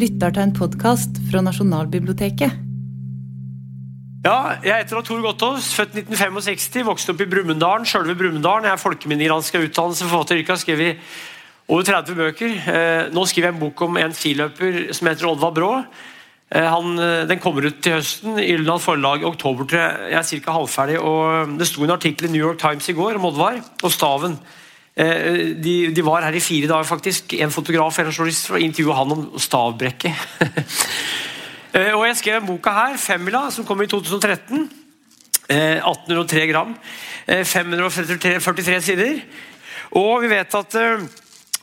lytter til en podkast fra Nasjonalbiblioteket. Ja, jeg heter Tor Gottaas, født 1965, vokste opp i Brumunddalen. Sjølve Brumunddalen. Jeg er folkeminnegransk av utdannelse, forfatteryrke, har skrevet over 30 bøker. Eh, nå skriver jeg en bok om en skiløper som heter Oddvar Brå. Eh, han, eh, den kommer ut til høsten. Ylland forlag i oktober. 3. Jeg Jeg er ca. halvferdig. og Det sto en artikkel i New York Times i går om Oddvar og Staven. Eh, de, de, var her i fire dager, faktisk. En fotograf en journalist intervjua han om stavbrekket. Eh, og jeg skrev boka her, Femmila, som kom i 2013. 1803 eh, gram. 543 sider. Og vi vet at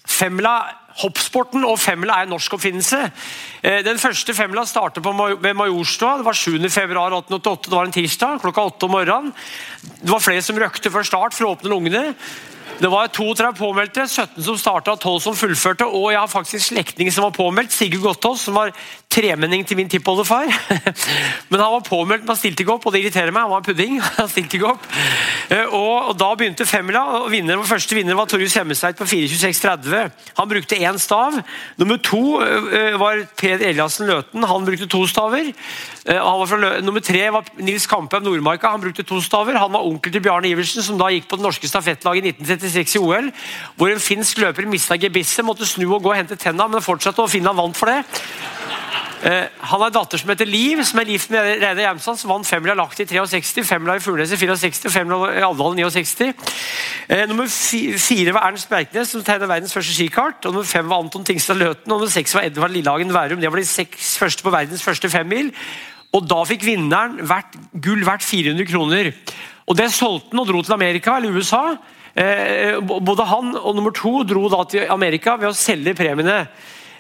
femmila Hoppsporten og femmila er en norsk oppfinnelse. Den første femmila startet ved Majorstua. Det var 7. februar 1888. Det var en tirsdag klokka 8 om morgenen. Det var flere som røkte før start for å åpne lungene. Det var 32 påmeldte, 17 som starta, 12 som fullførte. Og jeg har faktisk slektning som var påmeldt. Sigurd Gottaas, som var tremenning til min tippoldefar. Men han var påmeldt, men han stilte ikke opp, og det irriterer meg. Han var pudding. han stilte ikke opp. Eh, og, Da begynte femmila. og vinner, Første vinner var Torjus Hemmesveit på 4.26,30. Han brukte én stav. Nummer to uh, var Per Eliassen Løten. Han brukte to staver. Nummer tre var Nils Kampheim Nordmarka. Han brukte to staver. Han var onkel til Bjarne Iversen, som da gikk på det norske stafettlaget i 1936 i OL. Hvor en finsk løper mista gebisset, måtte snu og gå og hente tenna, men fortsatte, og Finland vant for det. Uh, han har en datter som heter Liv, som er gift med Reidar Hjelmstad, som vant femmila lagt i 63, femmila i Furnes i 64 og femmila i Alvdal i 69. Uh, nummer fire var Ernst Bjerknes, som tegna verdens første skikart. og Nummer fem var Anton Tingstad Løten, og nummer seks var Edvard Lillehagen Værum. Det var de seks første på verdens første femmil. Og da fikk vinneren gull verdt 400 kroner. Og Det solgte han og dro til Amerika eller USA. Uh, både han og nummer to dro da til Amerika ved å selge premiene.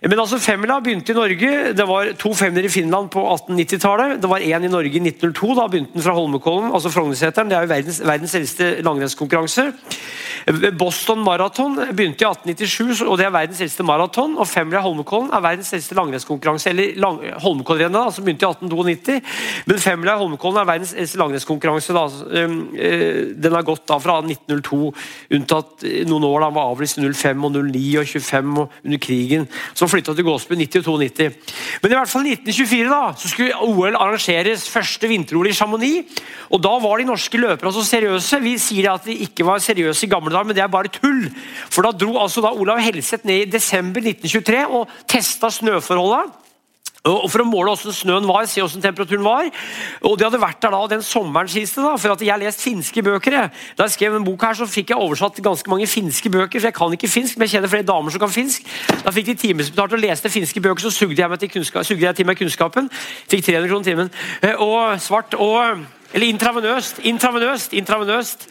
Men altså Femmila begynte i Norge. Det var to femmer i Finland på 1890-tallet. Det var én i Norge i 1902. Da begynte den fra Holmenkollen, altså Frognerseteren. Det er jo verdens, verdens eldste langrennskonkurranse. Boston Marathon begynte i 1897, og det er verdens eldste maraton. Og femmila Holmenkollen er verdens eldste langrennskonkurranse, eller lang, Holmenkollrennet, som begynte i 1892. Men femmila Holmenkollen er verdens eldste langrennskonkurranse. Um, eh, den har gått da fra 1902, unntatt noen år da den var avlyst i 05 og 09 og 25 og under krigen. Så som flytta til Gåsbu 90 Men i hvert fall 1924 da, så skulle OL arrangeres første vinter-OL i Chamonix. og Da var de norske løperne så seriøse. Vi sier at de ikke var seriøse i gamle dager, men det er bare tull. For Da dro altså da Olav Helseth ned i desember 1923 og testa snøforholda. Og For å måle hvordan snøen var, se hvordan temperaturen var. Og De hadde vært der da den sommeren, siste. da, for at Jeg har lest finske bøker. Jeg. Da jeg skrev en bok her, så fikk jeg oversatt ganske mange finske bøker. for Jeg kan ikke finsk, men jeg kjenner flere damer som kan finsk. Da fikk de timesbetalt og leste finske bøker, så sugde jeg, meg til kunnskap, sugde jeg til meg kunnskapen. Fikk 300 kroner timen. Eh, og svart. og eller intravenøst. Intravenøst. intravenøst.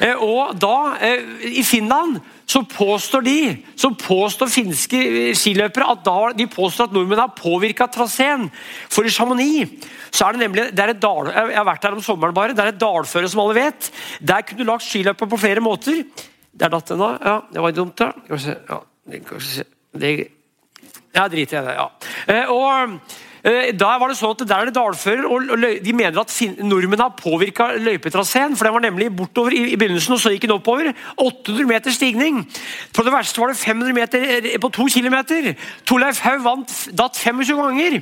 Eh, og da, eh, i Finland, så påstår de, så påstår finske skiløpere at da, de påstår at nordmenn har påvirka traseen. For i Chamonix så er det nemlig det er et dal, Jeg har vært der om sommeren, bare. Det er et dalføre, som alle vet. Der kunne du lagt skiløper på flere måter. Der datt den, da. Ja, det var dumt, da. Ja, det, ja driter jeg i det. ja. Og Eh, da var det sånn at Der er det dalfører, og de mener at nordmenn har påvirka løypetraseen. For den var nemlig bortover i begynnelsen, og så gikk den oppover. 800 meter stigning. På det verste var det 500 meter eh, på to kilometer. Torleif Haug vant datt 25 ganger.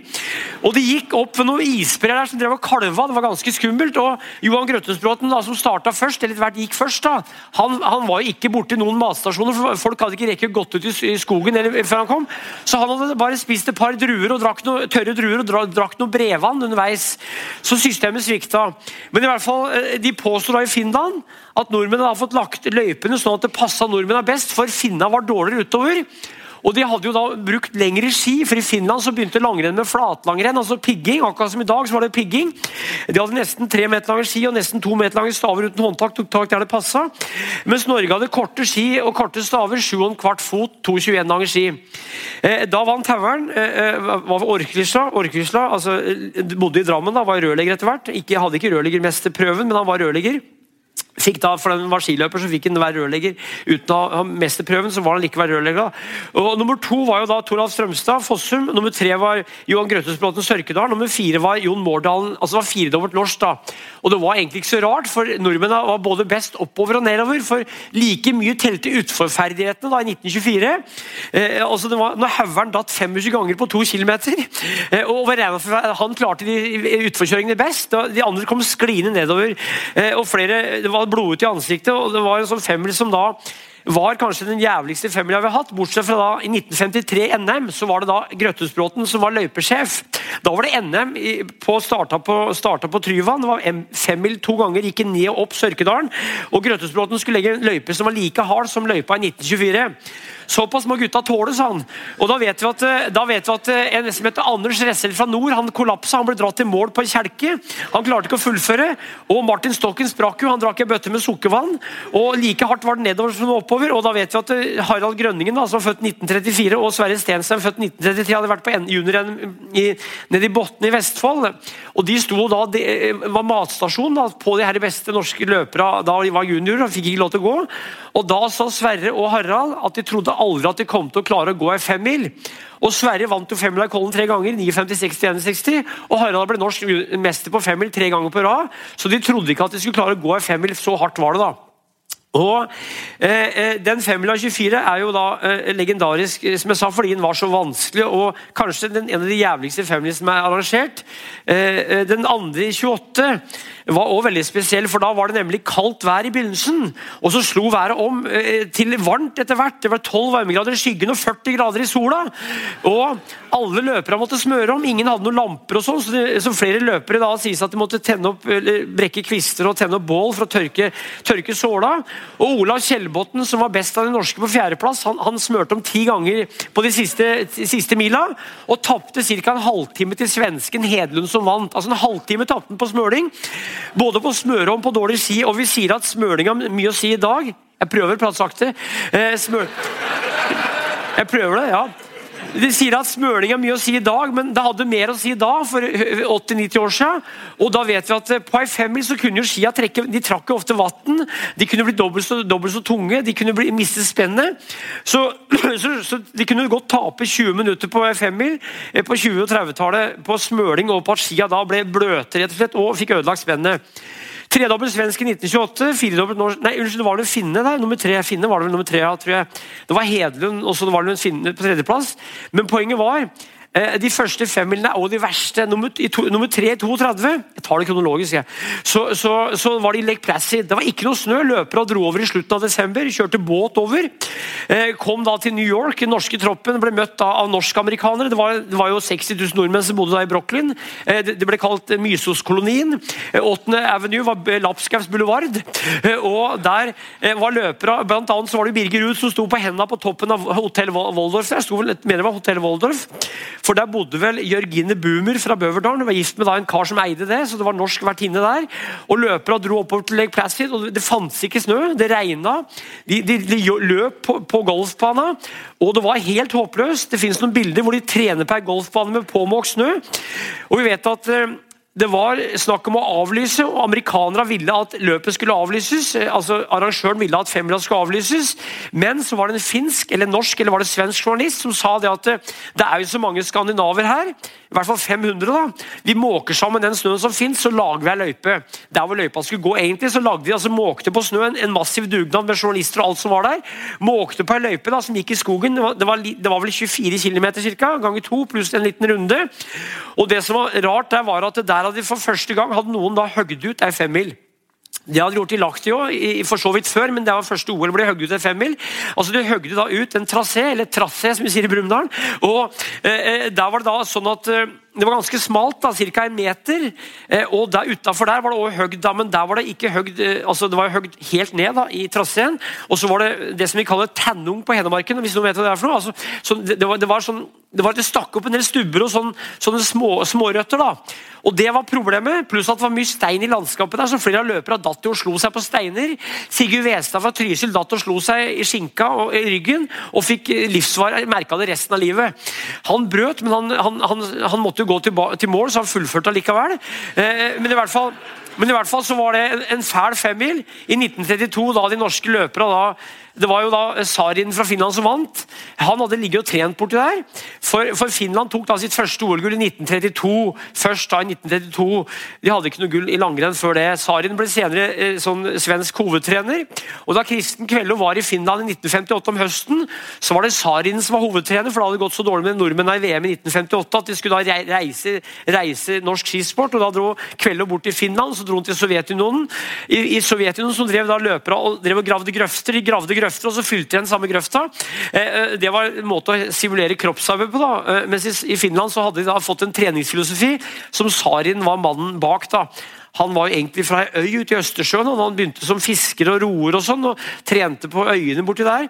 Og det gikk opp ved noen isbreer der som drev og kalva. Det var ganske skummelt. Og Johan Grøttensbråten, som starta først, eller hvert gikk først, da, han, han var jo ikke borti noen matstasjoner. for Folk hadde ikke rekket gått ut i skogen eller, før han kom. Så han hadde bare spist et par druer og drakk noe tørre druer druer og drakk noe brevann underveis. Så systemet svikta. Men i hvert fall, eh, de påstår da i Finland at nordmennene har fått lagt løypene sånn at det passa nordmennene best, for finna var dårligere utover. Og De hadde jo da brukt lengre ski, for i Finland så begynte langrenn med flatlangrenn. altså pigging, akkurat som i dag så var det pigging. De hadde nesten tre meter lange ski og nesten to meter lange staver uten håndtak. tok tak der det passet. Mens Norge hadde korte ski og korte staver, 7,25 fot, 2,21 lange ski. Eh, da vant Haugern. Eh, eh, var Orklisla, Orklisla altså, bodde i Drammen, da, var rørlegger etter hvert. Ikke, hadde ikke rørleggermesterprøven, men han var rørlegger. Fikk da, for den var skiløper, så fikk han være rørlegger. Uten å ha mesterprøven så var han likevel rørlegger. da. Og Nummer to var jo da Toralf Strømstad, Fossum. Nummer tre var Johan Grøtesbråten Sørkedal. Nummer fire var Jon Mårdalen. Altså det var firedobbelt norsk. da. Og det var egentlig ikke så rart, for nordmennene var både best oppover og nedover. For like mye telte utforferdighetene da i 1924. Eh, altså det var, når Haugern datt 25 ganger på to km, eh, og han klarte de utforkjøringene best. De andre kom skliende nedover. Eh, og flere, det var blodet i ansiktet. og Det var en sånn femmil som da var kanskje den jævligste femmila vi har hatt. Bortsett fra da i 1953 NM, så var det da Grøttesbråten som var løypesjef. Da var det NM på starta på, på Tryvann. Det var femmil to ganger, gikk ned og opp Sørkedalen. Og Grøttesbråten skulle legge en løype som var like hard som løypa i 1924. Såpass må gutta tåle, sa han. Og Da vet vi at, eh, vet vi at eh, en som heter Anders Ressel fra nord han kollapsa. Han ble dratt i mål på en kjelke. Han klarte ikke å fullføre. Og Martin Stokken sprakk jo. Han drakk en bøtte med sukkervann. Og Like hardt var det nedover som oppover. Og da vet vi at eh, Harald Grønningen, da, som født 1934, og Sverre Stenstein, født 1933, hadde vært på junior nede i Botn i Vestfold. Og De sto da, det var matstasjon da, på de her beste norske løpere da de var juniorer og fikk ikke lov til å gå. Og Da sa Sverre og Harald at de trodde aldri at de kom til å klare å gå ei femmil. Og Sverre vant jo femmila i Kollen tre ganger. 59, 60, 61, og Harald ble norsk mester på femmil tre ganger på rad. Så de trodde ikke at de skulle klare å gå ei femmil. Så hardt var det, da. Og eh, eh Den femmila 24 er jo da eh, legendarisk som jeg sa, fordi den var så vanskelig, og kanskje den, en av de jævligste femmila som er arrangert. Eh, eh den andre i 28 var også veldig spesiell, for da var det nemlig kaldt vær i begynnelsen. Og så slo været om eh, til varmt etter hvert. Det var 12 varmegrader i skyggen og 40 grader i sola. Og alle løpere måtte smøre om. Ingen hadde noen lamper og sånn, så, så, flere løpere da sies at de måtte tenne opp, brekke kvister og tenne opp bål for å tørke, tørke såla. Og Olav Kjellbotn, som var best av de norske på fjerdeplass, han, han smørte om ti ganger på de siste, siste mila. Og tapte ca. en halvtime til svensken Hedlund, som vant. Altså En halvtime tapte han på smøling. Både på smøre og på dårlig ski. Og vi sier at smøling har mye å si i dag. Jeg prøver å prate sakte. Eh, smør... Jeg prøver det, ja. De sier at smøring har mye å si i dag, men det hadde mer å si da, for 80-90 år siden. Og da vet vi at eh, På ei femmil så kunne jo skia trekke De trakk jo ofte vann. De kunne bli dobbelt så, dobbelt så, tunge, de kunne bli, miste spennet. Så, så, så, de kunne godt tape 20 minutter på ei femmil eh, på 20- og 30-tallet på smøling og på at skia da ble bløte rett og slett, og fikk ødelagt spennet. Tredobbelt svensk i 1928. firedobbelt norsk Nei, unnskyld, var det en finne der. Nummer tre finne var det vel nummer tre, tror jeg. Det var Hedlund, og så var det en finne på tredjeplass. Men poenget var de første fem femmilene og de verste. Nummer, to, nummer tre i 32 Jeg tar det kronologisk. Jeg. Så, så, så, var det i Lake Placid. Det var ikke noe snø. Løpere dro over i slutten av desember. Kjørte båt over. Eh, kom da til New York. Den norske troppen ble møtt da av norskamerikanere. Det, det var jo 60 000 nordmenn som bodde da i Brooklyn. Eh, det, ble kalt Mysoskolonien. 8. Avenue var Lapskaus boulevard. Og der var løpere Blant annet så var det Birger Ruud som sto på hendene på toppen av Hotell Waldorf. Jeg sto vel, mener det var Hotell Waldorf. For der bodde vel Jørgine Boomer fra Bøverdalen. Hun var gift med da en kar som eide det, så det var norsk vertinne der. Og Løperne dro oppover til Lake Placid, og det fantes ikke snø. Det regna. De, de, de løp på, på golfbana, og det var helt håpløst. Det finnes noen bilder hvor de trener på ei golfbane med påmåkt snø. Og vi vet at eh, det var snakk om å avlyse, og amerikanerne ville at løpet skulle avlyses. altså Arrangøren ville at femmila skulle avlyses, men så var det en finsk eller norsk eller var det svensk journalist som sa det at det er jo så mange skandinaver her, i hvert fall 500. da, Vi måker sammen den snøen som fins, så lager vi ei løype. Der hvor løypa skulle gå, egentlig, så lagde de altså måkte på snøen, en massiv dugnad med journalister og alt som var der. Måkte på ei løype da, som gikk i skogen. Det var, det var, det var vel 24 km ganger to, pluss en liten runde. Og det som var rart der, var at der hadde de for første gang hadde noen da høgd ut ei femmil. Det hadde de gjort i Laktio for så vidt før, men det var første OL ble hogd ut en femmil. Altså De høgde da ut en trasé, eller trassé, som vi sier i Brumunddal. Og eh, eh, der var det da sånn at eh, det var ganske smalt, da, ca. en meter. Eh, og der Utafor der var det også høgd, da, men der var det ikke høgd eh, altså det var høgd helt ned da, i traseen. Og så var det det som vi kaller tennung på Hedmarken. hvis noen vet hva Det er for noe. Altså, det, det, var, det, var sånn, det, var, det stakk opp en del stubber og sånn, sånne små, smårøtter. da. Og Det var problemet, pluss at det var mye stein i landskapet. der, så Flere av løperne datt og slo seg på steiner. Sigurd Westad fra Trysil datt og slo seg i skinka og i ryggen og fikk livsvar, merka det resten av livet. Han brøt, men han, han, han, han måtte jo gå til, til mål, så han fullførte allikevel. Eh, men i hvert fall Men i hvert fall så var det en, en fæl femmil i 1932, da de norske løperne da det var jo da Sarin fra Finland som vant. Han hadde ligget og trent borti der. For, for Finland tok da sitt første OL-gull i 1932. Først da i 1932. De hadde ikke noe gull i langrenn før det. Sarin ble senere eh, sånn svensk hovedtrener. Og Da Kristen Kvello var i Finland i 1958 om høsten, så var det Sarin som var hovedtrener, for det hadde gått så dårlig med nordmennene i VM i 1958 at de skulle da reise, reise norsk skisport. og Da dro Kvello bort til Finland, så dro han til Sovjetunionen. I, i Sovjetunionen som drev da løpere og drev og gravde grøfter. De gravde grøfter, og så fylte de igjen samme grøfta. Eh, eh, det var en måte å simulere kroppsarbeid på. da. Eh, mens i Finland så hadde de da fått en treningsfilosofi som Sarin var mannen bak. da. Han var jo egentlig fra ei øy ute i Østersjøen. og Han begynte som fisker og roer og sånn, og trente på øyene borti der.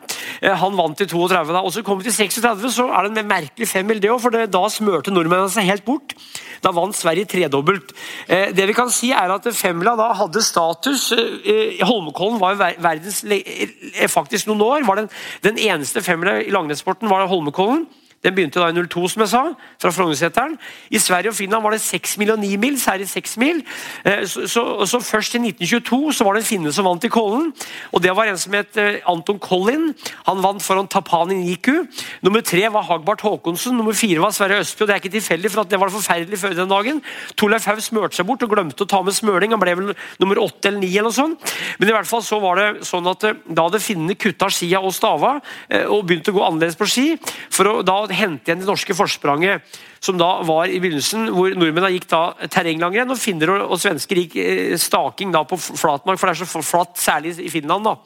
Han vant i 32. da, og Så kom vi til 36, så er det en merkelig femmil, det òg. For da smørte nordmennene seg helt bort. Da vant Sverige tredobbelt. Eh, det vi kan si er at Femmila da hadde status. Eh, Holmenkollen var verdens eh, faktisk noen år var den, den eneste femmila i langrennssporten var Holmenkollen. Den begynte da i 02, som jeg sa, fra Frognerseteren. I Sverige og Finland var det 6 mil og 9 mil, særlig 6 mil. Eh, så, så, så, Først i 1922 så var det en finne som vant i Kollen. og Det var en som het eh, Anton Collin. Han vant foran Tapani Niku. Nummer tre var Hagbart Håkonsen. Nummer fire var Sverre Østby. og Det er ikke tilfeldig, for det var forferdelig før den dagen. Torleif Haug smørte seg bort og glemte å ta med smøling. Han ble vel nummer åtte eller ni. eller noe sånt. Men i hvert fall så var det sånn at eh, da hadde finnene kutta skia og stava og begynte å gå annerledes på ski. for å da hente igjen det norske forspranget som da var i begynnelsen, hvor nordmennene gikk da terrenglangrenn, og finner og, og svensker gikk eh, staking da på flatmark, for det er så flatt, særlig i Finland. da.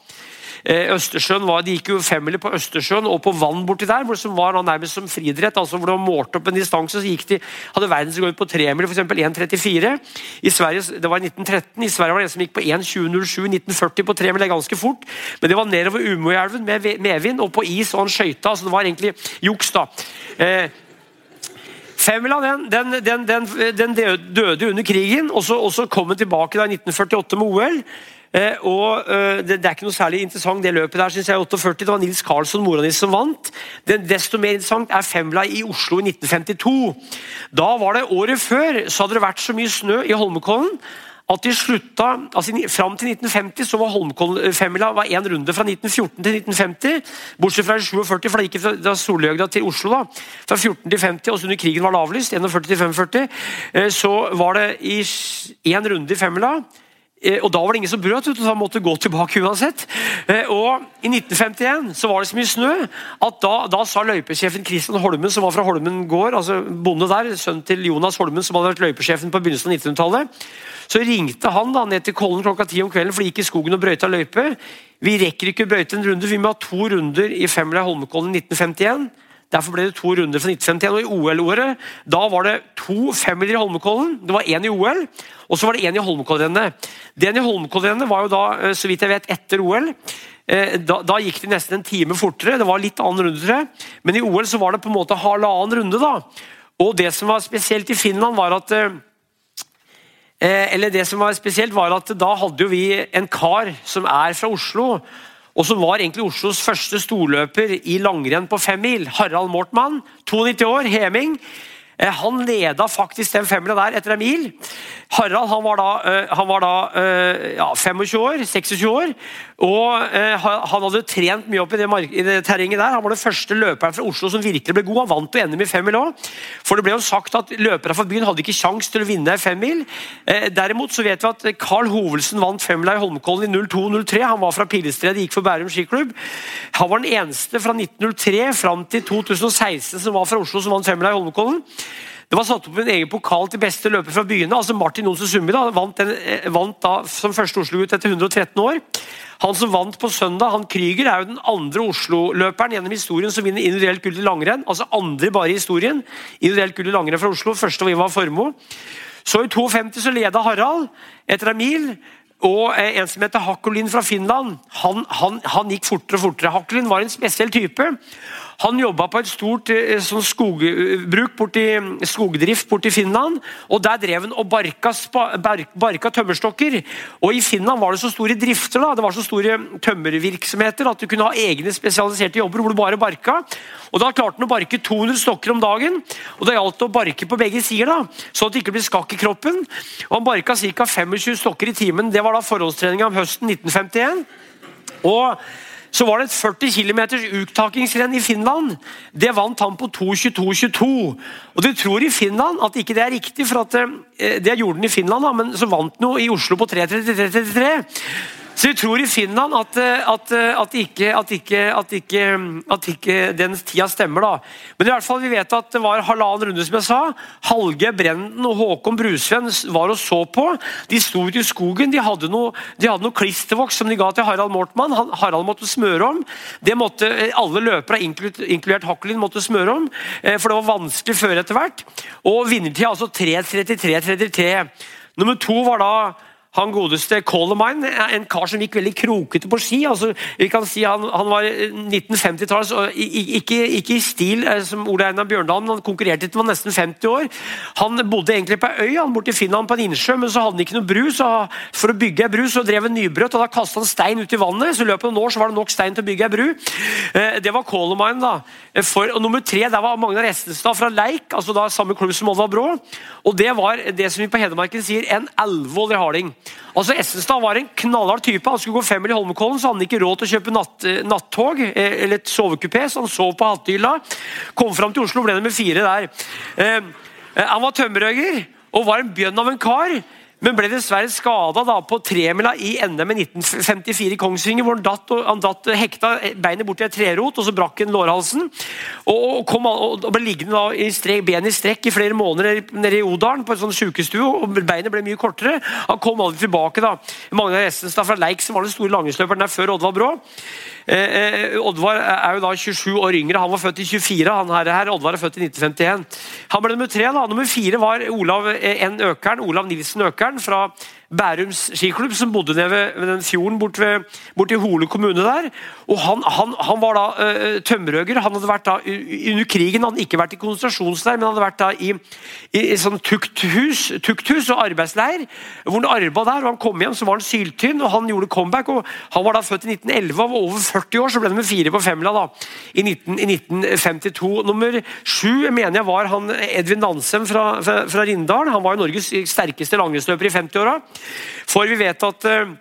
Eh, Østersjøen var, De gikk jo femmile på Østersjøen og på vann borti der, hvor som var nærmest som friidrett. Altså hvor de målte opp en distanse, så gikk de, hadde verdensrekord på tremil, f.eks. 1,34. I Sverige, Det var i 1913. I Sverige var det en som gikk på 1,20,07 1940 på tremil. Det er ganske fort. Men det var nedover Umoelven med medvind og på is, og han skøyta. Altså det var egentlig juks, da. Eh, Femmila den, den, den, den, døde under krigen, og så kom den tilbake da i 1948 med OL. Eh, og eh, det, det, er ikke noe særlig interessant, det løpet der, synes jeg. 48, Det var Nils Karlsson, mora som vant. Den desto mer interessant er Femla i Oslo i 1952. Da var det året før, så hadde det vært så mye snø i Holmenkollen at de slutta, altså Fram til 1950 så var Holmenkollfemmila én runde fra 1914 til 1950. Bortsett fra 47, for da gikk det fra Solhjøgda til Oslo. da, Fra 14 til 50, også under krigen var det avlyst. 41 til 45. Eh, så var det i én runde i femmila. Eh, og Da var det ingen som brøt, så han måtte gå tilbake uansett. Eh, og I 1951 så var det så mye snø at da, da sa løypesjefen Christian Holmen, som var fra Holmen gård, altså bonde der, sønn til Jonas Holmen, som hadde vært løypesjefen på begynnelsen av 1900-tallet, så ringte han da ned til Kollen klokka ti om kvelden, for de gikk i skogen og brøyta løype. Vi rekker ikke å brøyte en runde, vi må ha to runder i Femmila Holmenkollen 1951. Derfor ble det to runder fra 1951. og I OL-året da var det to femmiler i Holmenkollen. Det var én i OL, og så var det én i Holmenkollrennet. Den i Holmenkollrennet var jo da, eh, så vidt jeg vet, etter OL. Eh, da, da, gikk det nesten en time fortere. Det var litt annen runde, tror jeg. Men i OL så var det på en måte halvannen runde. da. Og det som var spesielt i Finland, var at eh, eller det som var spesielt var at Da hadde jo vi en kar som er fra Oslo, og som var egentlig Oslos første storløper i langrenn på femmil. Harald Mortmann, 92 år, Heming. Eh, han leda faktisk den femmila der etter en mil. Harald han var da, eh, han var da eh, ja, 25 år, 26 år. Og Han hadde trent mye opp i det, i det, terrenget der. Han var den første løperen fra Oslo som virkelig ble god. Han vant på NM i femmil òg. For det ble jo sagt at løperne fra byen hadde ikke sjans til å vinne femmil. Derimot så vet vi at Carl Hovelsen vant femmila i Holmenkollen i 02-03. Han var fra Pilestredet, gikk for Bærum skiklubb. Han var den eneste fra 1903 fram til 2016 som var fra Oslo som vant femmila i Holmenkollen. Det var satt opp en egen pokal til beste løper fra byene. altså Martin Olsen Sundby vant, den, eh, vant da som første Oslo-gutt etter 113 år. Han som vant på søndag, han Krüger, er jo den andre Oslo-løperen gjennom historien som vinner individuelt gull i langrenn. Altså andre bare i historien. Individuelt gull i langrenn fra Oslo. Første var Ivar Formoe. Så i 52 så leda Harald etter en mil. Og eh, en som heter Hakkolin fra Finland, han, han, han gikk fortere og fortere. Hakkolin var en spesiell type. Han jobba på et stort eh, sånn skogbruk borti, skogdrift borti Finland. og Der drev han og barka, barka, tømmerstokker. og I Finland var det så store drifter, da, det var så store tømmervirksomheter at du kunne ha egne spesialiserte jobber hvor du bare barka. og Da klarte han å barke 200 stokker om dagen. og Det gjaldt å barke på begge sider, da, så at det ikke ble skakk i kroppen. og Han barka ca. 25 stokker i timen. Det var da forholdstreninga om høsten 1951. Og så var det et 40 km uttakingsrenn i Finland. Det vant han på 2.22,22. Og Du tror i Finland at ikke det er riktig, for at eh, det gjorde han i Finland, da, men så vant han jo i Oslo på 3.33,33. Så vi tror i Finland at, eh, at, eh, at, ikke, at, ikke, ikke, den tida stemmer. da. Men i hvert fall vi vet at det var halvannen runde, som jeg sa. Halge Brenden og Håkon Brusven var og så på. De sto ute i skogen. De hadde noe, noe klistervoks som de ga til Harald Mortmann. Harald måtte smøre om. Det måtte eh, Alle løpere, inkludert Hakkelin, måtte smøre om. For det var vanskelig før etter hvert. Og vinnertida altså 3.33,33. Nummer to var da han godeste Colemine, en kar som gikk veldig krokete på ski. altså vi kan si Han, han var 1950-tallets, ikke, ikke, i stil eh, som Ole Einar Bjørndalen, han konkurrerte til han var nesten 50 år. Han bodde egentlig på øy, han borte i Finland på en innsjø, men så hadde han ikke noe bru. så For å bygge ei bru så drev han nybrøt, og da kastet han stein ut i vannet. så I løpet av noen år så var det nok stein til å bygge ei bru. Eh, det var Colemine. da. For, og Nummer tre der var Magnar Estenstad fra Leik, altså da samme klubb som Oddvar Brå. Og det var det som vi på Hedmarken sier en alvorlig harding. Altså Essenstad var en knallhard type. Han skulle gå femmil i Holmenkollen, så hadde han ikke råd til å kjøpe natt, eh, nattog eh, eller et sovekupé, så han sov på hattehylla. Kom fram til Oslo, ble med fire der. Eh, eh han var tømmerhogger og var en bjønn av en kar men ble dessverre skada på tremila i NM i 1954 i Kongsvinger, hvor han datt, og, han datt hekta beinet bort i et trerot, og så brakk han lårhalsen. Og, kom, og, ble liggende da i strek, ben i strekk i flere måneder nede i Odalen på en sånn sykestue, og beinet ble mye kortere. Han kom aldri tilbake. da. Magnar Essenstad fra Leik, som var den store langrennsløperen der før Oddvar Brå. Eh, eh, Oddvar er jo da 27 år yngre. Han var født i 24. han her, her. Oddvar er født i 1951. Han ble nummer tre. da. Nummer fire var Olav eh, N. Økern, Olav Nilsen Økern fra Bærums skiklubb, som bodde nede ved, ved den fjorden bort, ved, bort i Hole kommune der. Og Han, han, han var da uh, tømmerhugger. Han hadde vært da under krigen han hadde ikke vært i konsentrasjonsleir, men hadde vært da i, i, i sånn tukthus, tukthus, og arbeidsleir. hvor Han arbeidet der, og han kom hjem så var han syltynn, og han gjorde comeback. og Han var da født i 1911 og var over 40 år, så ble det med fire på femmila da, i, 19, i 1952. Nummer sju mener jeg var han Edvin Nansem fra, fra, fra Rindal. Han var jo Norges sterkeste langrennsløper i 50-åra. For vi vet at eh,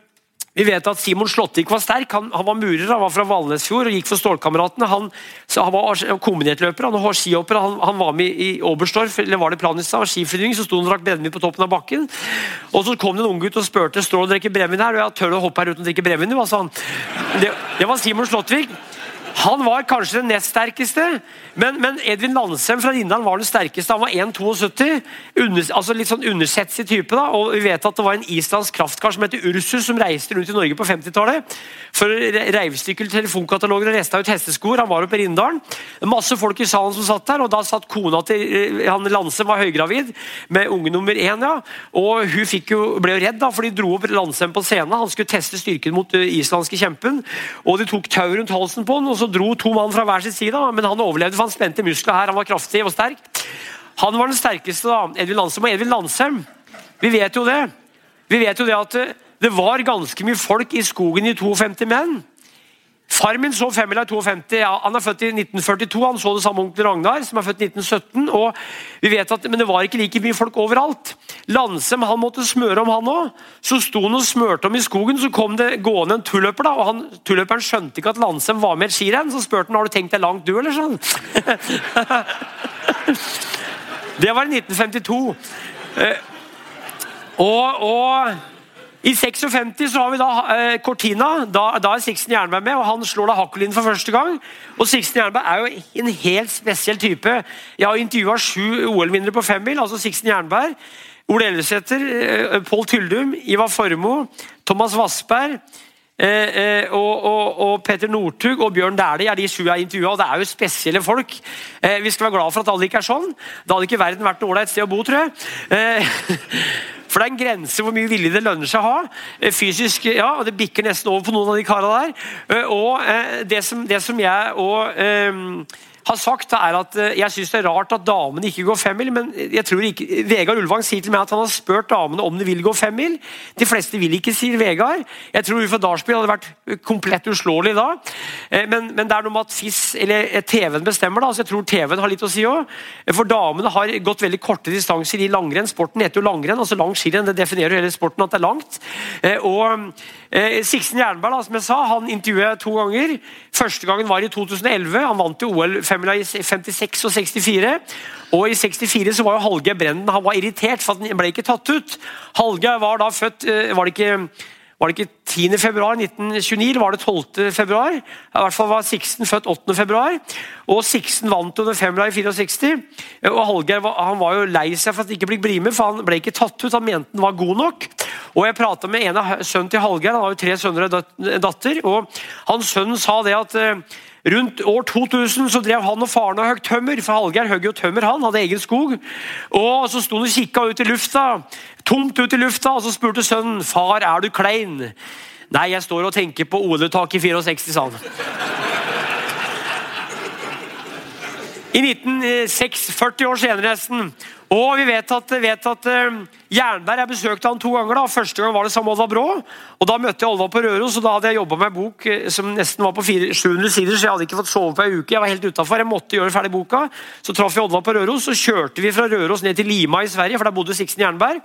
vi vet at Simon Slåttvik var sterk. Han, han, var murer, han var fra Valnesfjord og gikk for Stålkameratene. Han, han var kombinertløper, han var skihopper. Han, han, var med i Oberstdorf, eller var det Planica, skiflygning. Så sto han og drakk brennevin på toppen av bakken. Og Så kom det en ung gutt og spurte står han drikke brennevin her. Og jeg tør å hoppe her uten å drikke brennevin. Altså, det, det var Simon Slåttvik. Han var kanskje den nest sterkeste, men, men Edvin Landsem fra Rindal var den sterkeste. Han var 1,72. Altså litt sånn undersetsig type. da, og Vi vet at det var en islandsk kraftkar som heter Ursus, som reiste rundt i Norge på 50-tallet. For å telefonkataloger og resta ut hesteskoer. Han var oppe i Rindalen. Masse folk i salen som satt der, og da satt kona til eh, han Landsem var høygravid med unge nummer én. Ja. Og hun jo, ble jo redd, da, for de dro opp Landsem på scenen. Han skulle teste styrken mot den islandske kjempen. og De tok tau rundt halsen på han, og så dro to mann fra hver sin side, men han overlevde for han spente muskler her. Han var kraftig og sterk. Han var den sterkeste, da. Edvin Landsem. Og Edvin Landsem, vi vet jo det. Vi vet jo det at det var ganske mye folk i skogen i 52 menn. Far min så femmila i 52. Ja, han er født i 1942. Han så det samme onkel Ragnar, som er født i 1917. og vi vet at, Men det var ikke like mye folk overalt. Landsem han måtte smøre om, han òg. Så sto han og smørte om i skogen, så kom det gående en tulløper. da, og han, Tulløperen skjønte ikke at Landsem var med et skirenn, så spurte han har du tenkt deg langt, du, eller sånn. det var i 1952. Eh, og, og i 56 så har vi da eh, Cortina. Da, da er Sixten Jernberg med, og han slår da Hakkolin for første gang. Og Sixten Jernberg er jo en helt spesiell type. Jeg har intervjua sju OL-vinnere på femmil. altså Sixten Jernberg, Ole Ellefsæter, eh, Pål Tyldum, Ivar Formoe, Thomas Vassberg. Eh, eh, og, og, og, Peter Northug og Bjørn Dæhlie er de sju jeg intervjua. Og det er jo spesielle folk. Eh, vi skal være glad for at alle ikke er sånn. Da hadde ikke verden vært noe ålreit sted å bo, tror jeg. Eh, For det er en grense hvor mye vilje det lønner seg å ha. Eh, fysisk, ja, og Det bikker nesten over på noen av de karene der. Eh, og det som, det som jeg og har sagt, er at eh, jeg syns det er rart at damene ikke går femmil. Men jeg tror ikke, Vegard Ulvang sier til meg at han har spurt damene om de vil gå femmil. De fleste vil ikke, sier Vegard. Jeg tror Uffe Darsby hadde vært komplett uslåelig da. Eh, men, men, det er noe med at FIS, eller eh, TV-en bestemmer. da, så jeg tror TV-en har litt å si òg. For damene har gått veldig korte distanser i langrenn. Sporten heter jo langrenn. altså Lang skirenn det definerer jo hele sporten at det er langt. Og Siksen Jernberg, som jeg sa, han intervjuet to ganger. Første gangen var i 2011. Han vant til OL femmila i 56 og 64. Og I 64 så var jo Hallgeir Brenden han var irritert, for han ble ikke tatt ut. Hallgeir var da født eh, var det ikke var det ikke 10. februar 1929, eller var det 12. februar? I hvert fall var Sixten født 8. februar. Og Sixten vant under femmila i 64. Og Hallgeir han var jo lei seg for at han ikke ble med, for han ble ikke tatt ut. Han mente han var god nok. Og Jeg prata med en av sønnen til Hallgeir, han har jo tre sønner og datter. og Hans sønn sa det at eh, Rundt år 2000 så drev han og faren og høgg tømmer, for Hallgeir høgg jo tømmer, han hadde egen skog. Og Så sto han og kikka ut i lufta, tomt ut i lufta, og så spurte sønnen far, er du klein. Nei, jeg står og tenker på OL-uttaket i 64, sa han. I 1946, 40 år senere nesten, og vi vet at, vet at uh, Jernberg jeg besøkte han to ganger. da. Første gang var det sammen med Olva Brå. og Da møtte jeg Olva på Røros, og da hadde jeg jobba med en bok uh, som nesten var på 700 sider, så jeg hadde ikke fått sove på ei uke. Jeg var helt utafor. Jeg måtte gjøre ferdig boka. Så traff vi Olva på Røros, så kjørte vi fra Røros ned til Lima i Sverige, for der bodde Siksen Jernberg.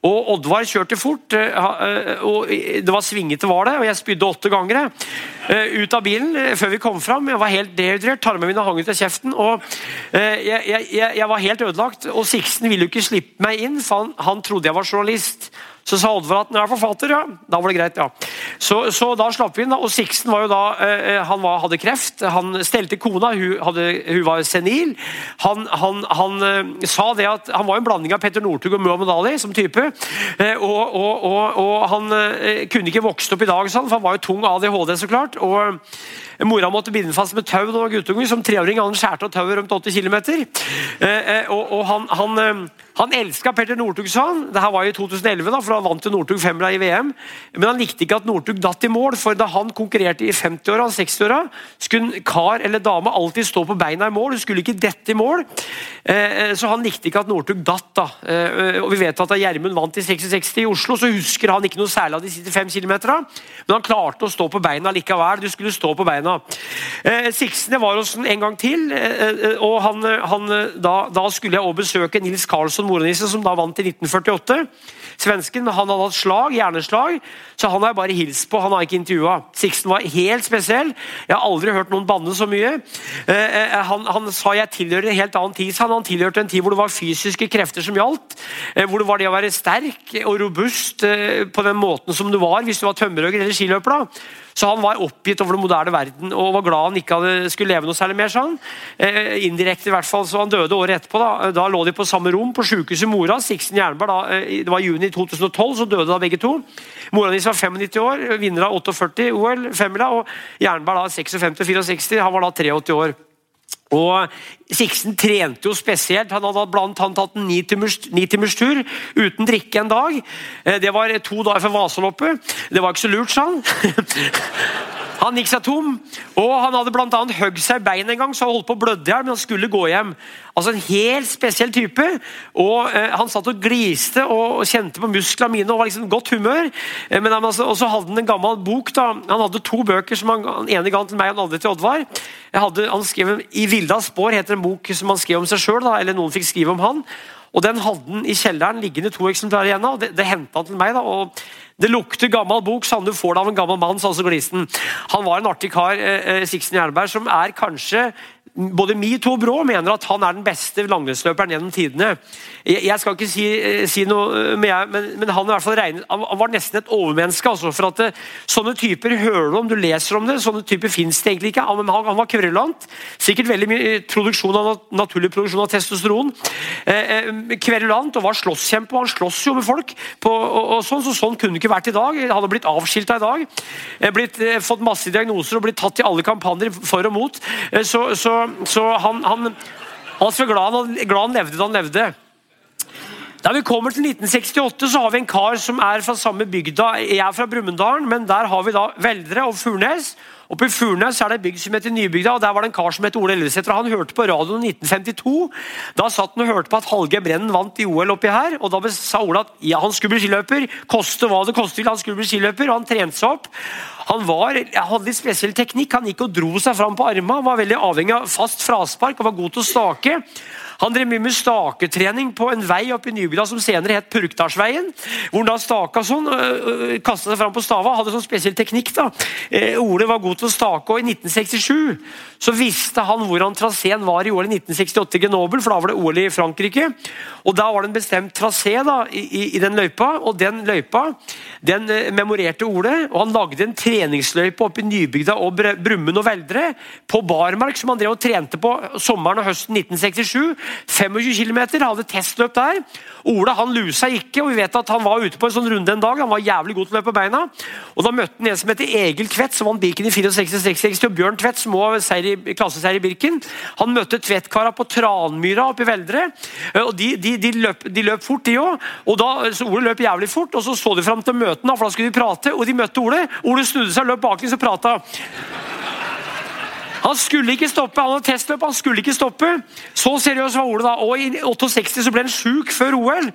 Og Oddvar kjørte fort, eh, eh, og det var svingete, var det, og jeg spydde åtte ganger eh, ut av bilen før vi kom fram. Jeg var helt dehydrert, tarmene mine hang ut av kjeften. og jeg, jeg, jeg, var helt ødelagt. Og Sixten ville jo ikke slippe meg inn, for han, han trodde jeg var journalist. Så sa Oddvar at han er forfatter, ja. Da var det greit, ja. Så, så da slapp vi inn. og Sixten var jo da, eh, han var, hadde kreft. Han stelte kona, hun, hadde, hun var senil. Han, han, han eh, sa det at han var en blanding av Petter Northug og Muhammad Ali som type. Eh, og, og, og, og, han eh, kunne ikke vokst opp i dag, sånn, for han var jo tung ADHD, så klart. og Mora måtte binde fast med tau da guttungen. Som treåring han skjærte av tauet rundt 80 km. Eh, eh, og, han, han, eh, han elska Petter Northug, sa han. Det her var i 2011, da, for han vant jo Northug femmila i VM. Men han likte ikke at Northug datt i mål, for da han konkurrerte i 50-åra og 60-åra, skulle kar eller dame alltid stå på beina i mål. Hun skulle ikke dette i mål. Så han likte ikke at Northug datt. da. Og vi vet at da Gjermund vant i 66 i Oslo, så husker han ikke noe særlig av de siste fem kilometerne. Men han klarte å stå på beina likevel. Du skulle stå på beina. Eh, Sixten var hos en gang til. Eh, eh, og han, han, da, da, skulle jeg også besøke Nils Karlsson Morenisse, som da vant i 1948. Svensken, men Han hadde hatt slag, hjerneslag, så han har jeg bare hilst på. Han har ikke intervjua. Sixten var helt spesiell. Jeg har aldri hørt noen banne så mye. Eh, han, han, sa jeg tilhører en helt annen tid. Han, han tilhørte en tid hvor det var fysiske krefter som gjaldt. Eh, hvor det var det å være sterk og robust eh, på den måten som du var hvis du var tømmerhogger eller skiløper. Så han var oppgitt over den moderne verden og var glad han ikke hadde, skulle leve noe særlig mer. sånn. Eh, indirekte i hvert fall, så Han døde året etterpå. Da Da lå de på samme rom på sykehuset Mora. Sixten Jernberg, da, eh, Det var juni 2012, så døde da begge to. Mora hans var 95 år, vinner av 48 OL, femmila, og Jernberg da 56-64. Han var da 83 år. Og Siksen trente jo spesielt. Han hadde blant annet tatt en nitimerstur uten drikke en dag. Eh, det var to dager før Vasaloppet. Det var ikke så lurt, sa han. Han gikk seg tom, og han hadde annet høgd seg i beinet en gang, så han holdt på å blødde i men han skulle gå hjem. Altså En helt spesiell type. og eh, Han satt og gliste og, kjente på musklene mine og var liksom godt humør. Eh, men altså, Og så hadde han en gammel bok. da, Han hadde to bøker. som han, han ene ga til meg og den andre til Oddvar. Hadde, han skrev 'I Vilda spår' heter en bok som han skrev om seg sjøl, eller noen fikk skrive om han. Og Den hadde han i kjelleren liggende to eksemplarer igjen av. Det, det henta han til meg. da, og det lukter gammel bok, du får det av en gammel mann. sa også Glisen. Han var en artig kar, eh, eh Sixten Jernberg, som er kanskje både Metoo og Brå mener at han er den beste langrennsløperen gjennom tidene. Jeg, skal ikke si, eh, si noe, jeg, men, men han, regnet, han, var nesten et overmenneske. Altså, for at det, eh, Sånne typer hører du om, du leser om det. Sånne typer fins det egentlig ikke. Han, han, var kverulant. Sikkert veldig mye produksjon av, naturlig produksjon av testosteron. Eh, eh, kverulant og var slåsskjempe. Han slåss jo med folk. På, og, og sånn, så sånn kunne det ikke vært i dag. Han hadde blitt avskilta i dag. Blitt, eh, fått masse diagnoser og blitt tatt i alle kampanjer for og mot. Eh, så, så han, han, han var glad han, glad han levde da han levde. Da vi kommer til 1968, så har vi en kar som er fra samme bygda. Jeg er fra Brumunddal, men der har vi da Veldre og Furnes. Oppe i Furnes er det en bygd som heter Nybygda, og der var det en kar som het Ole Ellesæter. Han hørte på radioen i 1952. Da satt han og hørte på at Hallgeir Brennen vant i OL oppi her. og Da sa Ole at ja, han skulle bli skiløper. Koste hva det koste Han skulle bli skiløper, og han trente seg opp. Han var, hadde litt spesiell teknikk. Han gikk og dro seg fram på armene. Var veldig avhengig av fast fraspark og var god til å stake. Han drev mye med staketrening på en vei oppe i Nybygda som senere het Purkdalsveien. Hvor han da staka sånn, kasta seg fram på stava, hadde sånn spesiell teknikk. da. Ole var god til å stake, og i 1967 så visste han hvordan traseen var i OL i 1968 i Grenoble, for da var det OL i Frankrike. Og Da var det en bestemt trasé da, i, i, i, den løypa, og den løypa den memorerte Ole. og Han lagde en treningsløype oppe i Nybygda og Brumund og Veldre på barmark, som han drev og trente på sommeren og høsten 1967. 25 km, hadde testløp der. Ola han lusa ikke, og vi vet at han var ute på en sånn runde en dag. Han var jævlig god til å løpe beina. Og Da møtte han en som heter Egil Tvedt, som vant Birken i 64-66, og Bjørn Tvedt, som òg klasseseier i Birken. Han møtte Tvedtkara på Tranmyra oppe i Veldre. Eh, og De, de, de, løp, de løp, fort, de òg. Ole løp jævlig fort, og så så de fram til møtene, for da skulle de prate. Og de møtte Ole. Ole snudde seg og løp baklengs og prata. Han skulle ikke stoppe, han hadde testløp, han skulle ikke stoppe. Så seriøs var Ole da. Og I 68 så ble han sjuk før OL.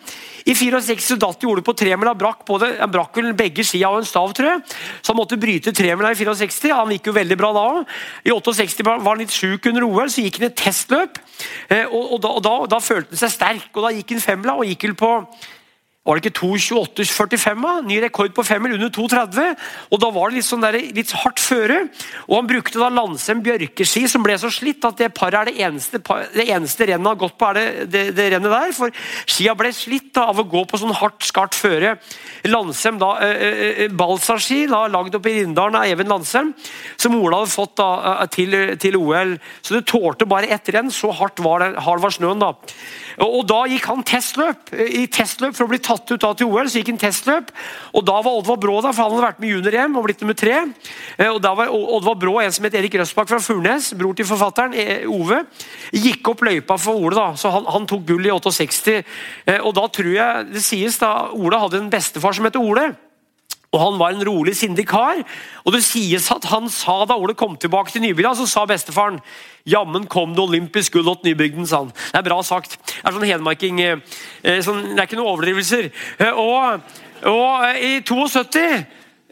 I 64 så datt Ole på tremila, brakk både, han brakk vel begge skia og en stav, tror jeg. Så han måtte bryte tremila i 64. Han gikk jo veldig bra da òg. I 68 var han litt sjuk under OL, så gikk han et testløp. Eh, og, og, da, og da, da, følte han seg sterk, og da gikk han femla og gikk vel på var det ikke 2.28,45? Ny rekord på femmil under 2,30. og Da var det litt, sånn der, litt hardt føre. og Han brukte da Landsem bjørkeski, som ble så slitt at det paret er det eneste, det eneste rennet har gått på. er det, det, det rennet der, for Skia ble slitt da, av å gå på sånn hardt, skarpt føre. Landsem da, eh, balsaski, da, lagd opp i Rindalen av Even Landsem, som Ola hadde fått da, til, til, OL. Så det tålte bare ett renn, så hardt var, det, hard var snøen. da. Og, Da gikk han testløp. I testløp for å bli tatt ut da til OL, så gikk han testløp. og Da var Oddvar Brå der, for han hadde vært med junior-EM og blitt nummer tre. Eh, og Da var Oddvar Brå en som het Erik Røsbakk fra Furnes, bror til forfatteren, eh, Ove. Gikk opp løypa for Ole, da, så han, han tok gull i 68. Eh, og da tror jeg det sies da Ole hadde en bestefar som het Ole. Og Han var en rolig, sindig kar. og Det sies at han sa da Ole kom tilbake til Nybygda, så sa bestefaren Jammen kom det olympisk gull til Nybygden, sa han. Det er bra sagt. Det er sånn hedmarking eh, eh, sånn, Det er ikke noen overdrivelser. Eh, og, og i 72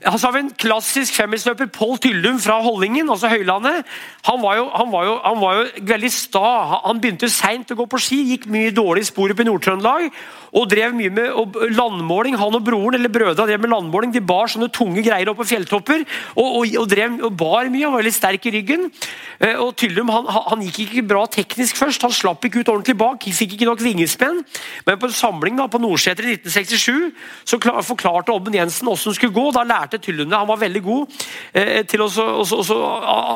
så har vi en klassisk femmilsløper, Pål Tyldum fra Hollingen, altså Høylandet. Han var jo, han var jo, han var jo veldig sta. Han begynte seint å gå på ski, gikk mye dårlig spor opp i Nord-Trøndelag og drev mye med landmåling. Han og broren eller brødrene drev med landmåling. De bar sånne tunge greier opp på fjelltopper og, og, og, drev, og bar mye. Han var veldig sterk i ryggen. Eh, og Tyllum han, han, gikk ikke bra teknisk først. Han slapp ikke ut ordentlig bak. Fikk ikke nok vingespenn. Men på en samling da, på Nordseter i 1967 så forklarte Obben Jensen hvordan det skulle gå. Da lærte Tyllum det. Han var veldig god. Eh, til også, også, også,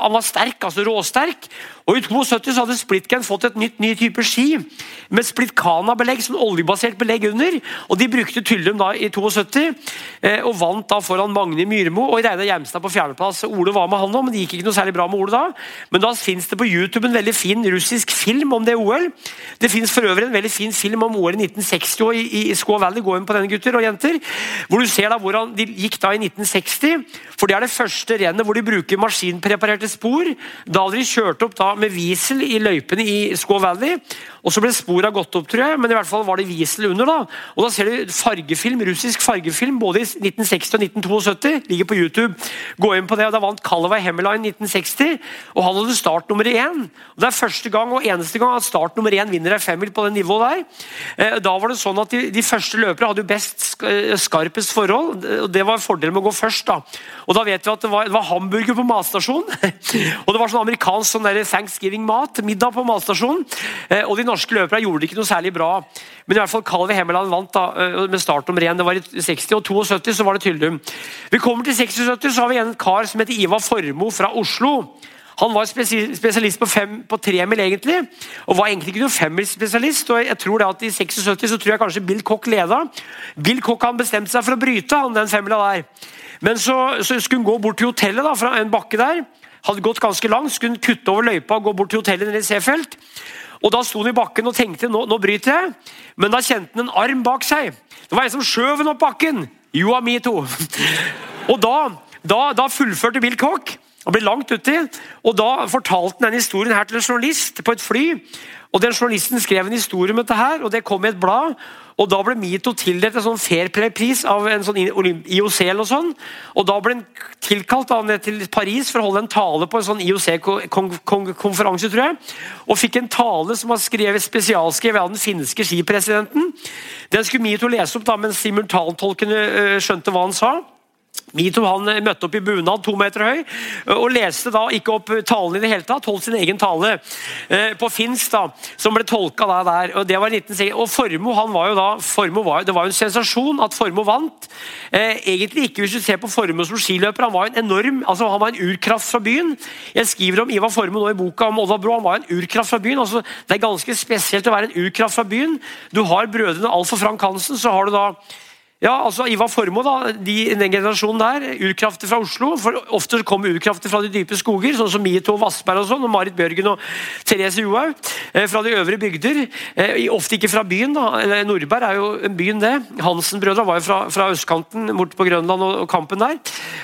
han var sterk, altså råsterk. Og I 72 så hadde Splitcan fått et nytt ny type ski med splitkana-belegg, sånn oljebasert belegg under. og De brukte Tyllum da i 72 eh, og vant da foran Magne Myrmo og Reidar Gjermstad på fjerdeplass. Ole var med han òg, men det gikk ikke noe særlig bra med Ole da. Men da fins det på YouTube en veldig fin russisk film om det OL. Det fins for øvrig en veldig fin film om OL i 1960 og i, i Squaw Valley. Gå inn på den, gutter og jenter. Hvor du ser da hvordan de gikk da i 1960. For det er det første rennet hvor de bruker maskinpreparerte spor. Da hadde de kjørt opp da med Wiesel i løypene i Squaw Valley. Og så ble sporene gått opp, tror jeg, men i hvert fall var det Wiesel under. Da Og da ser du fargefilm, russisk fargefilm både i 1960 og 1972. Ligger på YouTube. Gå inn på det. og Da vant Calaway Hemmeline 1960, og han hadde start nummer én. Og det er første gang og eneste gang at start nummer én vinner ei femmil på det nivået der. Eh, da var det sånn at De, de første løpere hadde jo best eh, skarpest forhold. og Det var fordelen med å gå først. da Og da vet vi at det var, det var hamburger på matstasjonen. og det var sånn amerikansk sånn der thanksgiving-mat, middag på matstasjonen. Eh, og de norske løperne gjorde det ikke noe særlig bra. Men i hvert fall Calvi Hemmeland vant da, eh, med start nummer én. Det var i 60, og 72 så var det Tyldum. Vi kommer til 76, så har vi en kar som heter Ivar Formoe fra Oslo. Han var spesialist på, fem, på tremil, egentlig, og var egentlig ikke noen femmilsspesialist. og jeg tror det at I 76 så tror jeg kanskje Bill Cock leda. Bill Cock han bestemte seg for å bryte han, den femmila der. Men så, så, skulle hun gå bort til hotellet da, fra en bakke der hadde gått ganske langt, skulle kutte over løypa og gå bort til hotellet nede i Seefeld. Og Da sto han i bakken og tenkte nå, nå bryter jeg, men da kjente han en arm bak seg. Det var en som skjøv ham opp bakken. You are me too. Og da, da, da fullførte Bill Cock. Han ble langt uti, og Da fortalte han denne historien her til en journalist på et fly. Og den Journalisten skrev en historie om dette, her, og det kom i et blad. Og Da ble Mito tildelt en sånn Fairplay-pris av en sånn IOC. eller noe sånt. Og Da ble han tilkalt da, ned til Paris for å holde en tale på en sånn IOC-konferanse. tror jeg, Og fikk en tale som var skrevet spesialskrevet av den finske skipresidenten. Den skulle Mito lese opp da, mens simultantolkene øh, skjønte hva han sa. Mito han eh, møtte opp i bunad, to meter høy, eh, og leste da ikke opp talen i det hele tatt. Holdt sin egen tale eh, på finsk, da, som ble tolka der. der. og det var 1960. Og Formo han var jo da, Formo var, Det var jo en sensasjon at Formo vant. Eh, egentlig ikke hvis du ser på Formo som skiløper. Han var en enorm, altså han var en urkraft fra byen. Jeg skriver om Ivar Formo nå i boka om Odda Brå. Han var en urkraft fra byen. altså Det er ganske spesielt å være en urkraft fra byen. Du har brødrene Alf og Frank Hansen, så har du da ja, altså Ivar Formoe, da, de, den generasjonen der, urkrafter fra Oslo. for Ofte kommer urkrafter fra de dype skoger, sånn som Mito Vassberg og sånn, og Marit Bjørgen og Therese Johaug. Eh, fra de øvre bygder. Eh, ofte ikke fra byen. da, eller Nordberg er jo en byen, det. Hansen-brødra var jo fra, fra, østkanten, bort på Grønland og, og, kampen der.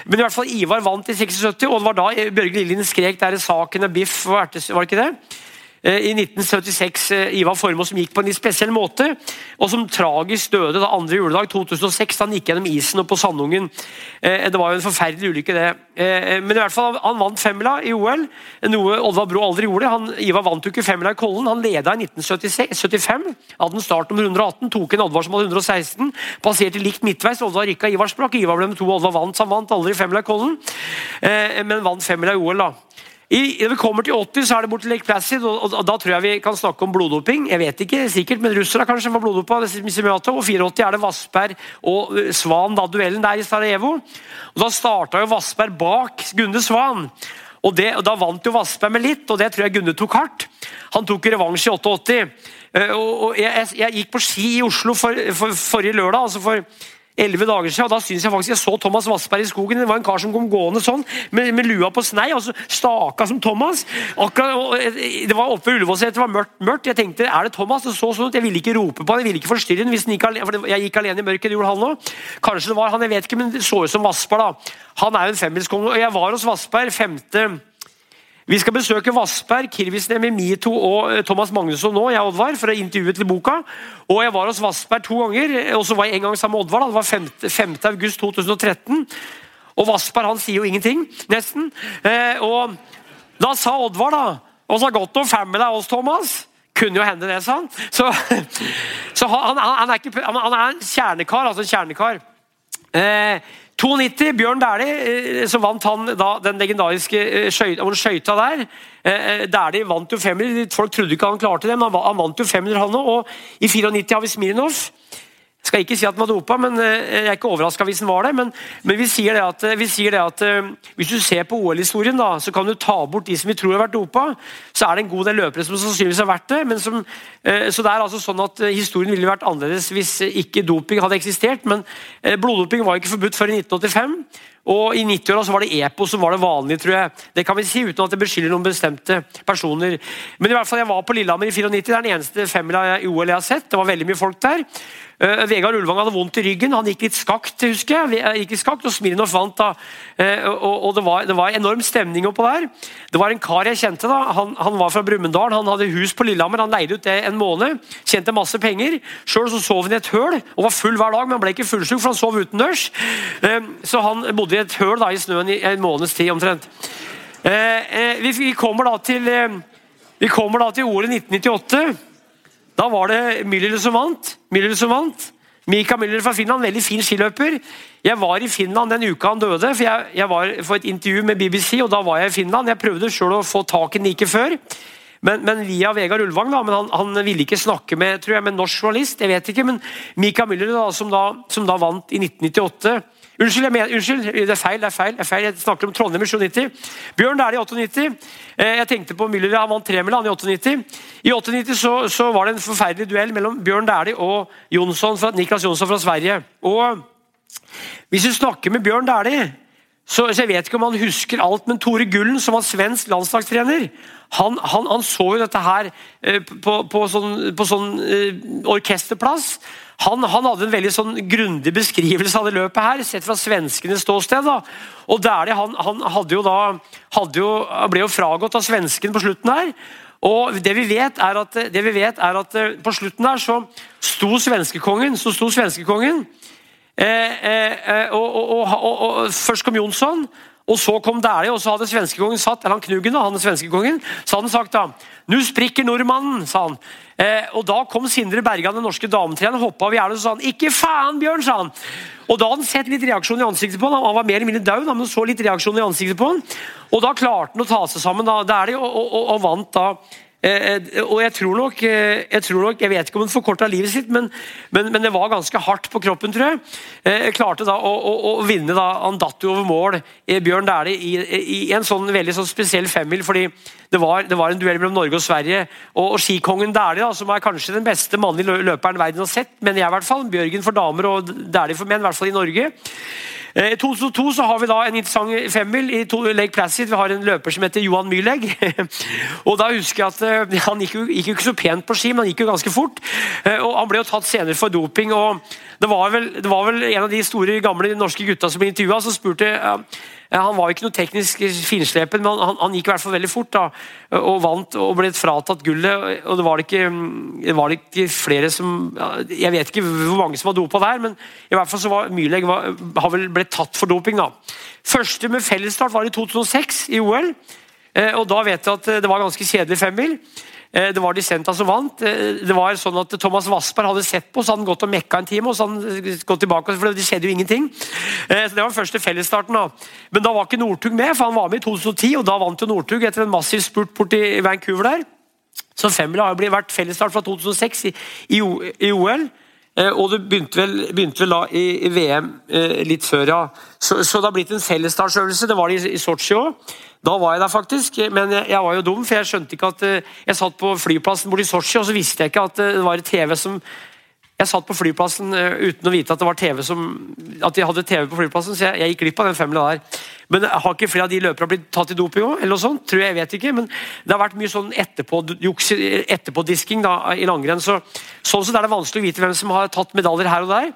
Men i hvert fall Ivar vant i 76, og det var da Bjørge Lillien skrek der saken er biff var det ikke det? Eh, i 1976 eh, Ivar Formoe som gikk på en litt spesiell måte, og som tragisk døde da andre juledag 2006. Da Han gikk gjennom isen og på Sandungen. Eh, det var jo en forferdelig ulykke, det. Men i hvert fall, han vant femmila i OL, noe Oddvar Brå aldri gjorde. Han, Ivar vant jo ikke femmila i Kollen. Han leda i 1975. Hadde en start nummer 118, tok en Oddvar som hadde 116. Passerte likt midtveis. Oddvar rykka Ivar sprakk. Ivar ble med to, Oddvar vant. Så han vant aldri femmila i Kollen, men vant femmila i OL. da. I, når vi kommer til 80, så er det bort til Lake Placid, og, og, og, da tror jeg vi kan snakke om bloddoping. Jeg vet ikke, sikkert, men russerne kanskje var bloddopa. Og 84 er det Vassberg og uh, Svan, da duellen der i Sarajevo. Og Da starta jo Vassberg bak Gunde Svan. Og, det, og Da vant jo Vassberg med litt, og det tror jeg Gunde tok hardt. Han tok revansj i 88. Uh, og, jeg, jeg, gikk på ski i Oslo for, for, forrige lørdag. altså for 11 dager siden, og Da synes jeg faktisk jeg så Thomas Vassberg i skogen. Det var en kar som kom gående sånn, med, med lua på snei, og så staka som Thomas. Akkurat, eh, det var oppe ved Ullevålseter, det var mørkt, mørkt. Jeg tenkte er det Thomas? Det så sånn ut. Jeg ville ikke rope på han, jeg ville ikke forstyrre han. Gikk alene, for jeg gikk alene i mørket, det gjorde han òg. Kanskje det var han, jeg vet ikke, men det så ut som Vassberg. da. Han er jo en femmilskonge. Jeg var hos Vassberg 5. Vi skal besøke Vassberg, Kirvisnemi, Mito og eh, Thomas Magnusson nå, jeg og Oddvar, for å intervjue til boka. Og Jeg var hos Vassberg to ganger, og så var jeg en gang sammen med Oddvar. Det var 5. 5. august 2013. Og Vassberg han sier jo ingenting, nesten. Eh, og Da sa Oddvar da og så godt fem med deg oss, Thomas. Kunne jo hende det, sa han. Så, så han, han, er ikke, han, er en kjernekar. altså en kjernekar. Eh, 92, Bjørn Dæhlie, eh, så vant han da den legendariske eh, skøyta der. Eh, Dæhlie vant jo femmer. Folk trodde ikke han klarte det, men han vant jo femmer, han òg. Og i 94 har vi Smirnov. Skal ikke si at den var dopa, men jeg er ikke overraska hvis den var det. Men, men vi sier det at, sier det at hvis du ser på OL-historien, så kan du ta bort de som vi tror har vært dopa. Så er det en god del løpere som sannsynligvis har vært det. men som Eh, så det er altså sånn at eh, Historien ville vært annerledes hvis eh, ikke doping hadde eksistert. Men bloddoping var ikke forbudt før i 1985. Og I 90-åra var det EPO som var det vanlige, tror jeg. Det kan vi si uten at det beskylder noen bestemte personer. Men i hvert fall, jeg var på Lillehammer i 94. Det er den eneste femmila i OL jeg har sett. Det var veldig mye folk der. Uh, Vegard Ulvang hadde vondt i ryggen. Han gikk litt skakt, husker jeg. Gikk i skakt, og Smirnov vant da. Uh, og, og det, var, det, var, enorm stemning oppå der. Det var en kar jeg kjente. da. Han, han var fra Brumunddal. Han hadde hus på Lillehammer. Han leide ut det en måned. Tjente masse penger. Sjøl sov han i et høl og var full hver dag, men han ble ikke fullsjuk, for han sov utendørs. Uh, så han bodde i et høl da, i snøen i en måneds tid omtrent. Vi, vi, kommer da til vi kommer da til ordet 1998. Da var det Müller som vant. Müller som vant. Mika Müller fra Finland, veldig fin skiløper. Jeg var i Finland den uka han døde, for jeg, jeg var for et intervju med BBC. og da var Jeg i Finland. Jeg prøvde selv å få tak i den like før, men, men, via Vegard Ulvang. da, men han, han, ville ikke snakke med tror jeg, med norsk journalist. jeg vet ikke, men Mika Müller, da, som, da, som da vant i 1998 Unnskyld, mener, unnskyld, det er feil. det er feil, det er feil. Jeg snakker om Trondheim i 97. Bjørn Dæhlie i 98. Eh, jeg tenkte på Müller, han vant tremila i 98. I 98 så, så, var det en forferdelig duell mellom Bjørn Dæhlie og Jonsson fra, Niklas Jonsson fra Sverige. Og Hvis du snakker med Bjørn Dæhlie, så, så, Jeg vet ikke om han husker alt, men Tore Gullen, som var svensk landslagstrener, han, han, han så jo dette her eh, på, på, sånn, på sånn eh, orkesterplass. Han, han, hadde en veldig sånn grundig beskrivelse av det løpet her, sett fra svenskenes ståsted. da. Og Dæhlie han, han hadde jo da, hadde jo, ble jo fragått av svensken på slutten her. Og det vi vet er at, vet er at eh, på slutten her så sto svenskekongen, så sto svenskekongen eh, eh, og, og, og, og, Først kom Jonsson, og så kom Dæhlie, og så hadde svenskekongen satt eller han Knugen, han svenskekongen, så hadde han sagt da Nå sprikker nordmannen, sa han. Eh, og Da kom Sindre Bergan, den norske dametreneren, hoppa av gjerdet og sa han, 'Ikke faen, Bjørn', sa han. Og Da hadde han sett litt reaksjon i ansiktet på han. Han var mer eller mindre død, men så litt reaksjon i ansiktet på han. Og Da klarte han å ta seg sammen da, Dæhlie, og, og, og, vant da og jeg tror nok eh, Jeg, tror nok, jeg vet ikke om hun forkorta livet sitt, men, men, men, det var ganske hardt på kroppen, tror jeg. Jeg klarte da å, å, å vinne. da, Han datt jo over mål, Bjørn Dæhlie, i, i, en sånn veldig sånn spesiell femmil. fordi det var, det var, en duell mellom Norge og Sverige. Og, og skikongen Dæhlie, som er kanskje den beste mannlige løperen verden har sett, men jeg i hvert fall, Bjørgen for damer og Dæhlie for menn, i hvert fall i Norge. Eh, I 2002 så har vi da en interessant femmil i Lake Placid. Vi har en løper som heter Johan Myhlegg. og da husker jeg at eh, Han gikk jo, gikk jo ikke så pent på ski, men han gikk jo ganske fort. Eh, og Han ble jo tatt senere for doping. og Det var vel, det var vel en av de store gamle norske gutta som ble intervjua, som spurte han var ikke noe teknisk finslepen, men han, han, gikk i hvert fall veldig fort. da, Og vant og ble fratatt gullet. og Det var ikke, det var ikke flere som Jeg vet ikke hvor mange som var dopa der, men i hvert fall så var Myrleg har vel blitt tatt for doping. da. Første med fellesstart var i 2006 i OL. Eh, og Da vet jeg at det var ganske kjedelig femmil. Eh, det var Dissenta som vant. Eh, det var sånn at Thomas Wassberg hadde sett på, så hadde han gått og mekka en time. og så hadde han gått tilbake, for Det skjedde jo ingenting. Eh, så Det var den første fellesstarten. da. Men da var ikke Northug med, for han var med i 2010. og Da vant jo Northug etter en massiv spurt bort i Vancouver der. Så femmila har jo vært fellesstart fra 2006 i, i, i OL. Og det begynte vel, begynte vel da i VM litt før, ja. Så, så, det har blitt en fellesstartsøvelse. Det var det i, i Sotsji òg. Da var jeg der faktisk, men jeg, jeg, var jo dum, for jeg skjønte ikke at eh, Jeg satt på flyplassen borti Sotsji, og så visste jeg ikke at eh, det var TV som Jeg satt på flyplassen uh, uten å vite at det var TV som At de hadde TV på flyplassen, så jeg, jeg gikk glipp av den femmila der. Men har ikke flere av de løperne blitt tatt i doping òg? Eller noe sånt? Tror jeg, jeg vet ikke. Men det har vært mye sånn etterpå-disking etterpå i langrenn. Så, sånn sett er det vanskelig å vite hvem som har tatt medaljer her og der.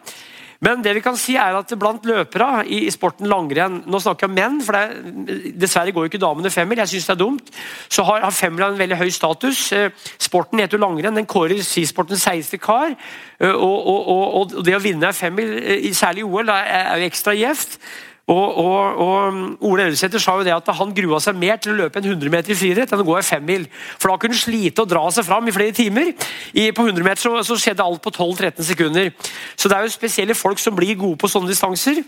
Men det vi kan si er at blant løpere i, sporten langrenn Nå snakker jeg om menn, for det, dessverre går jo ikke damene femmil. Jeg syns det er dumt. Så har, har femmila en veldig høy status. Eh, sporten heter jo langrenn. Den kårer skisportens seigeste kar. Eh, og, og, og, og, det å vinne femmil, eh, særlig i OL, er jo ekstra gjevt. Og, og, og Ole Elvsæter sa jo det at han grua seg mer til å løpe en 100 meter i friidrett enn å gå en femmil. For da kunne han slite og dra seg fram i flere timer. I, på 100 meter så, så skjedde alt på 12-13 sekunder. Så det er jo spesielle folk som blir gode på sånne distanser.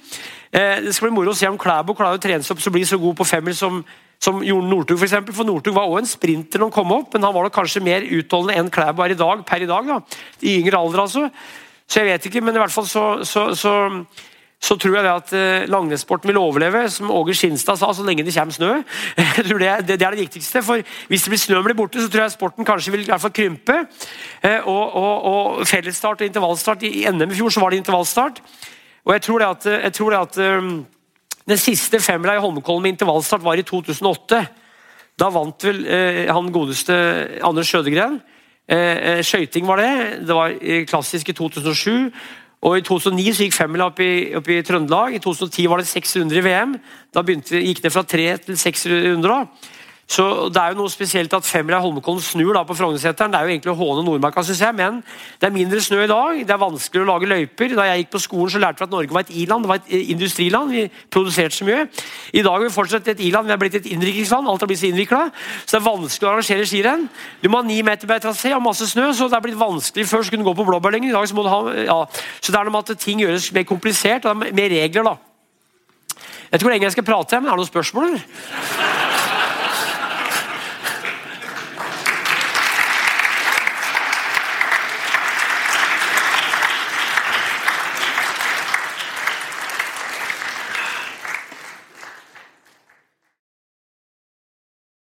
Eh, det skal bli moro å se om Klæbo klarer å trene seg opp så blir så god på femmil som, som Jorn Northug. For, eksempel. for Northug var også en sprinter når han kom opp, men han var nok kanskje mer utholdende enn Klæbo er i dag, per i dag. da. I yngre alder, altså. Så jeg vet ikke, men i hvert fall så, så, så så tror jeg det at eh, langrennssporten vil overleve, som Åge Skinstad sa, så lenge det kommer snø. Jeg tror det, det, det, er det viktigste, for Hvis det blir snø blir borte, så tror jeg sporten kanskje vil i hvert fall krympe. Eh, og, og, og Fellesstart og intervallstart I NM i fjor så var det intervallstart. Og jeg tror det at, jeg tror det at Den siste femmila i Holmenkollen med intervallstart var i 2008. Da vant vel han godeste Anders Sjødegren. Uh, skøyting var det. Det var klassisk i 2007. Og I 2009 så gikk femmila opp, opp, i Trøndelag. I 2010 var det 600 i VM. Da begynte, gikk det fra tre til seks runder. da. Så Det er jo noe spesielt at femmila Holmenkollen snur da på Frognerseteren. Det er jo egentlig å håne Nordmarka, synes jeg, men det er mindre snø i dag. Det er vanskeligere å lage løyper. Da jeg gikk på skolen, så lærte vi at Norge var et i-land. Det var et eh, industriland. Vi produserte så mye. I dag er vi fortsatt et i-land. Vi er blitt et innenriksland. Alt har blitt så innvikla. Så det er vanskelig å arrangere skirenn. Du må ha ni meter med trasé og masse snø, så det er blitt vanskelig. Før så kunne du gå på blåbærlenge. I dag så må du ha ja. Så det er noe med at ting gjøres mer komplisert. og det er Mer regler, da. Jeg hvor lenge jeg skal prate, men er det noen spørsmål?